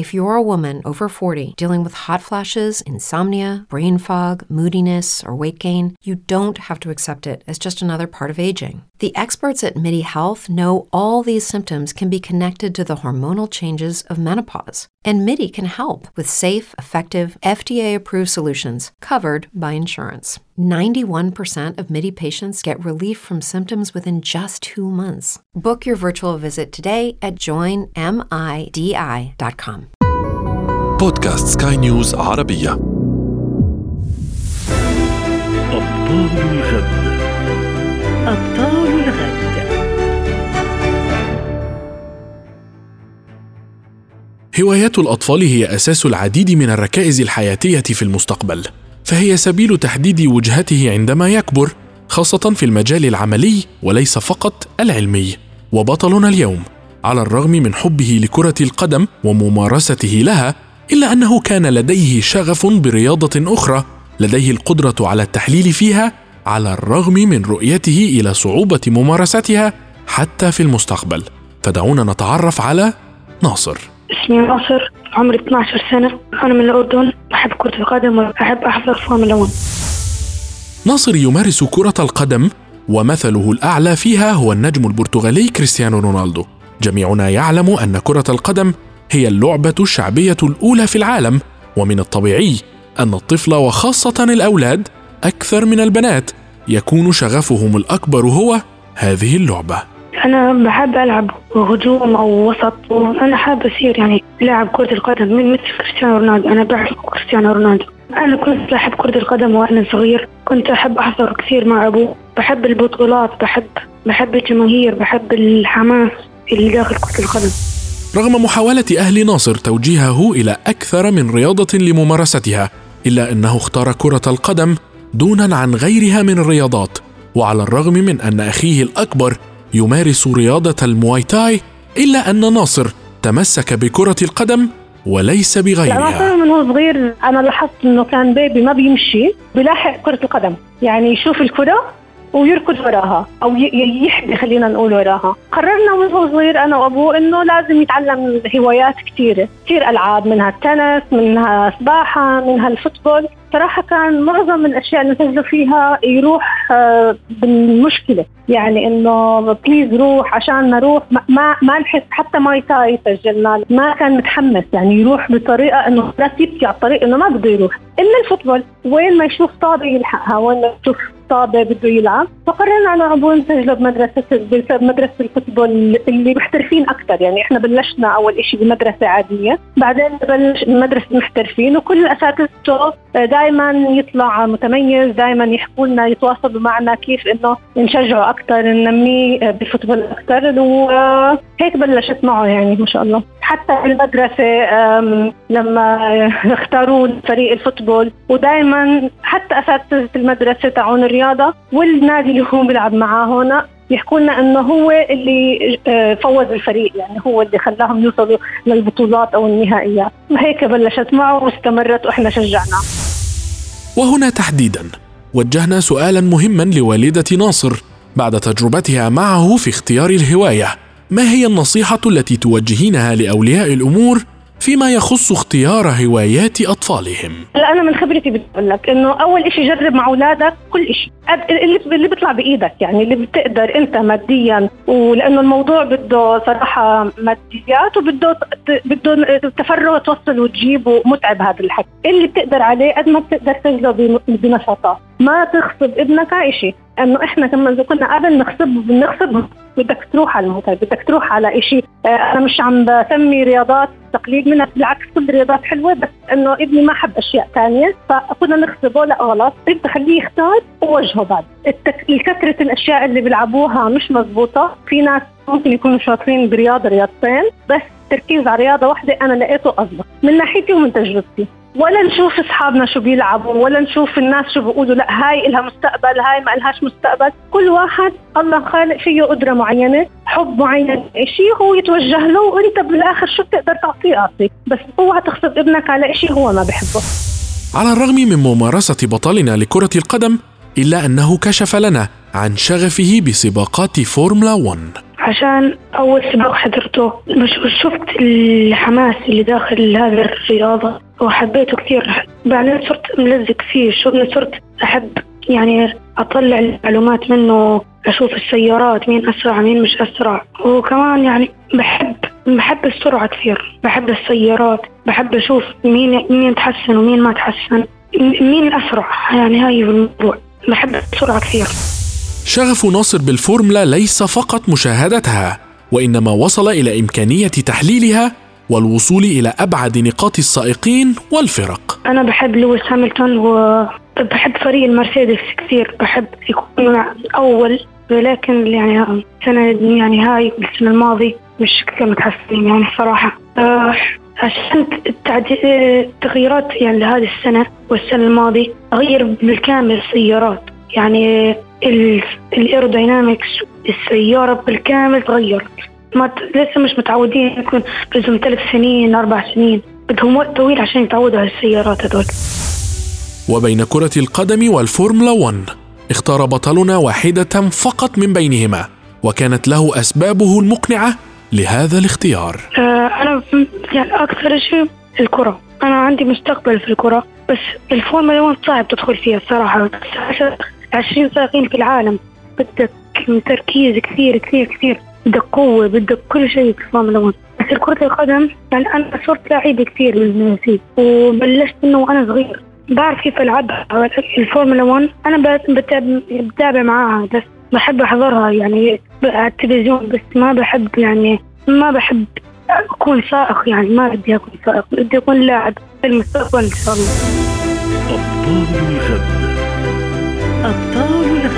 If you're a woman over 40 dealing with hot flashes, insomnia, brain fog, moodiness, or weight gain, you don't have to accept it as just another part of aging. The experts at MIDI Health know all these symptoms can be connected to the hormonal changes of menopause. And MIDI can help with safe, effective, FDA approved solutions covered by insurance. 91% of MIDI patients get relief from symptoms within just two months. Book your virtual visit today at joinmidi.com. بودكاست سكاي نيوز عربية. أبطال الغد. أبطال الغد. هوايات الأطفال هي أساس العديد من الركائز الحياتية في المستقبل فهي سبيل تحديد وجهته عندما يكبر خاصة في المجال العملي وليس فقط العلمي. وبطلنا اليوم على الرغم من حبه لكرة القدم وممارسته لها إلا أنه كان لديه شغف برياضة أخرى لديه القدرة على التحليل فيها على الرغم من رؤيته إلى صعوبة ممارستها حتى في المستقبل. فدعونا نتعرف على ناصر. اسمي ناصر عمري 12 سنة. أنا من الأردن. بحب كرة القدم وبحب أحضر فورمولا 1 ناصر يمارس كرة القدم ومثله الأعلى فيها هو النجم البرتغالي كريستيانو رونالدو. جميعنا يعلم أن كرة القدم هي اللعبة الشعبية الأولى في العالم ومن الطبيعي أن الطفل وخاصة الأولاد أكثر من البنات يكون شغفهم الأكبر هو هذه اللعبة. أنا بحب ألعب هجوم أو وسط وأنا حابة أصير يعني لاعب كرة القدم من مثل كريستيانو رونالدو. أنا بعرف كريستيانو رونالدو. أنا كنت أحب كرة القدم وأنا صغير كنت أحب أحضر كثير مع أبوه. بحب البطولات بحب بحب الجماهير بحب الحماس اللي داخل كرة القدم. رغم محاولة أهل ناصر توجيهه إلى أكثر من رياضة لممارستها إلا أنه اختار كرة القدم دونا عن غيرها من الرياضات وعلى الرغم من أن أخيه الأكبر يمارس رياضة المواي تاي إلا أن ناصر تمسك بكرة القدم وليس لا بغيرها مثلا من هو صغير أنا لاحظت إنه كان baby ما بيمشي بيلاحق كرة القدم. يعني يشوف الكرة ويركض وراها أو يحبي خلينا نقول وراها. قررنا من هو صغير أنا وأبوه إنه لازم يتعلم هوايات كثيره كثير ألعاب منها التنس منها سباحة منها ال football. صراحة كان معظم الأشياء اللي نسجله فيها يروح آه، بالمشكلة. يعني إنه please روح عشان نروح ما ما, نحس حتى Muay Thai سجلنا. ما كان متحمس. يعني يروح بطريقة إنه لا يبكي على الطريق إنه ما بده يروح. إلا ال football وين ما يشوف طابة يلحقها وين ما يشوف طابة بده يلعب. فقررنا أنا وأبوه نسجله بمدرسة بمدرسة ال football اللي محترفين أكثر. يعني إحنا بلشنا أول شيء بمدرسة عادية بعدين بلش بمدرسة محترفين وكل أساتذته دائما يطلع متميز دائما يحكوا لنا يتواصلوا معنا كيف إنه نشجعه أكثر ننميه بال football أكثر وهيك بلشت معه يعني ما شاء الله. حتى بالمدرسة لما اختاروا فريق الفوتبول ودائما حتى أساتذة المدرسة تاعون الرياضة والنادي اللي هو بيلعب معاه هنا يحكوا لنا إنه هو اللي آه، فوز الفريق يعني هو اللي خلاهم يوصلوا للبطولات أو النهائيات وهيك بلشت معه واستمرت وإحنا شجعناه. وهنا تحديدا وجهنا سؤالا مهما لوالدة ناصر بعد تجربتها معه في اختيار الهواية. ما هي النصيحة التي توجهينها لأولياء الأمور فيما يخص اختيار هوايات أطفالهم. هلا أنا من خبرتي بقول لك إنه أول شيء جرب مع أولادك كل شيء اللي اللي بيطلع بإيدك يعني اللي بتقدر أنت ماديا. ولأنه الموضوع بده صراحة ماديات وبده بده تفرغ توصل وتجيب ومتعب هذا الحكي. اللي بتقدر عليه قد ما بتقدر بن- بنشاطات ما تغصب ابنك شيء أنه إحنا كمان إذا كنا قبل نغصب بنغصب بدك تروح على الموتى بدك تروح على شيء أنا مش عم بسمي رياضات تقليد منها بالعكس كل الرياضات حلوة بس إنه ابني ما حب أشياء ثانية فكنا نغصبه لأ غلط انت خليه يختار ووجهه بعد. كثره الأشياء اللي بيلعبوها مش مزبوطه في ناس ممكن يكونوا شاطرين برياضة رياضتين بس تركيز على رياضة واحدة أنا لقيته اضبط من ناحيتي ومن تجربتي. ولا نشوف أصحابنا شو بيلعبوا ولا نشوف الناس شو بيقولوا. لا هاي إلها مستقبل هاي ما إلهاش مستقبل. كل واحد الله خالق فيه قدرة معينة حب معين شيء هو يتوجه له وأنت بالآخر شو بتقدر تعطيه؟ أعطيه. بس اوعى تغصب ابنك على شيء هو ما بحبه على الرغم من ممارسة بطلنا لكرة القدم إلا أنه كشف لنا عن شغفه بسباقات فورمولا 1 عشان أول سباق حضرته شفت الحماس اللي داخل هذه الرياضة وحبيته كثير. بعدين صرت ملزق فيه شو صرت أحب يعني أطلع المعلومات منه أشوف السيارات مين أسرع مين مش أسرع. وكمان يعني بحب بحب السرعة كثير. بحب السيارات. بحب أشوف مين مين تحسن ومين ما تحسن. مين الأسرع يعني هاي الموضوع. بحب السرعة كثير. شغف ناصر بالفورمولا ليس فقط مشاهدتها وإنما وصل إلى إمكانية تحليلها والوصول إلى أبعد نقاط السائقين والفرق. أنا بحب لويس هاملتون وبحب فريق المرسيدس كثير بحب يكون اول ولكن يعني السنة يعني هاي السنة الماضي مش كثير متحسنين يعني الصراحه آه عشان التغييرات يعني لهذه السنة والسنة الماضيه غير بالكامل السيارات يعني ال aerodynamics السيارة بالكامل تغيرت ما لسه مش متعودين يكون لازم ثلاث سنين أربع سنين. بدهم وقت طويل عشان يتعودوا على السيارات هذول. وبين كرة القدم والفورمولا 1 اختار بطلنا واحدة فقط من بينهما وكانت له أسبابه المقنعة لهذا الاختيار. آه أنا يعني أكثر شيء الكرة. أنا عندي مستقبل في الكرة بس الفورمولا 1 صعب تدخل فيها الصراحة. 20 سائقين في العالم. بدك تركيز كثير كثير كثير. بدك قوة بدك كل شيء في الفورمولا 1 بس كرة القدم يعني أنا صرت لعيبة كثير من وبلشت منه وأنا صغير. بعرف كيف ألعب الفورمولا 1 أنا بتابع معاها بس بحب أحضرها يعني على التلفزيون بس ما بحب يعني ما بحب أكون سائق يعني ما بدي أكون سائق. بدي أكون لاعب في المستقبل إن شاء الله. أبطال الغد أبطال الغد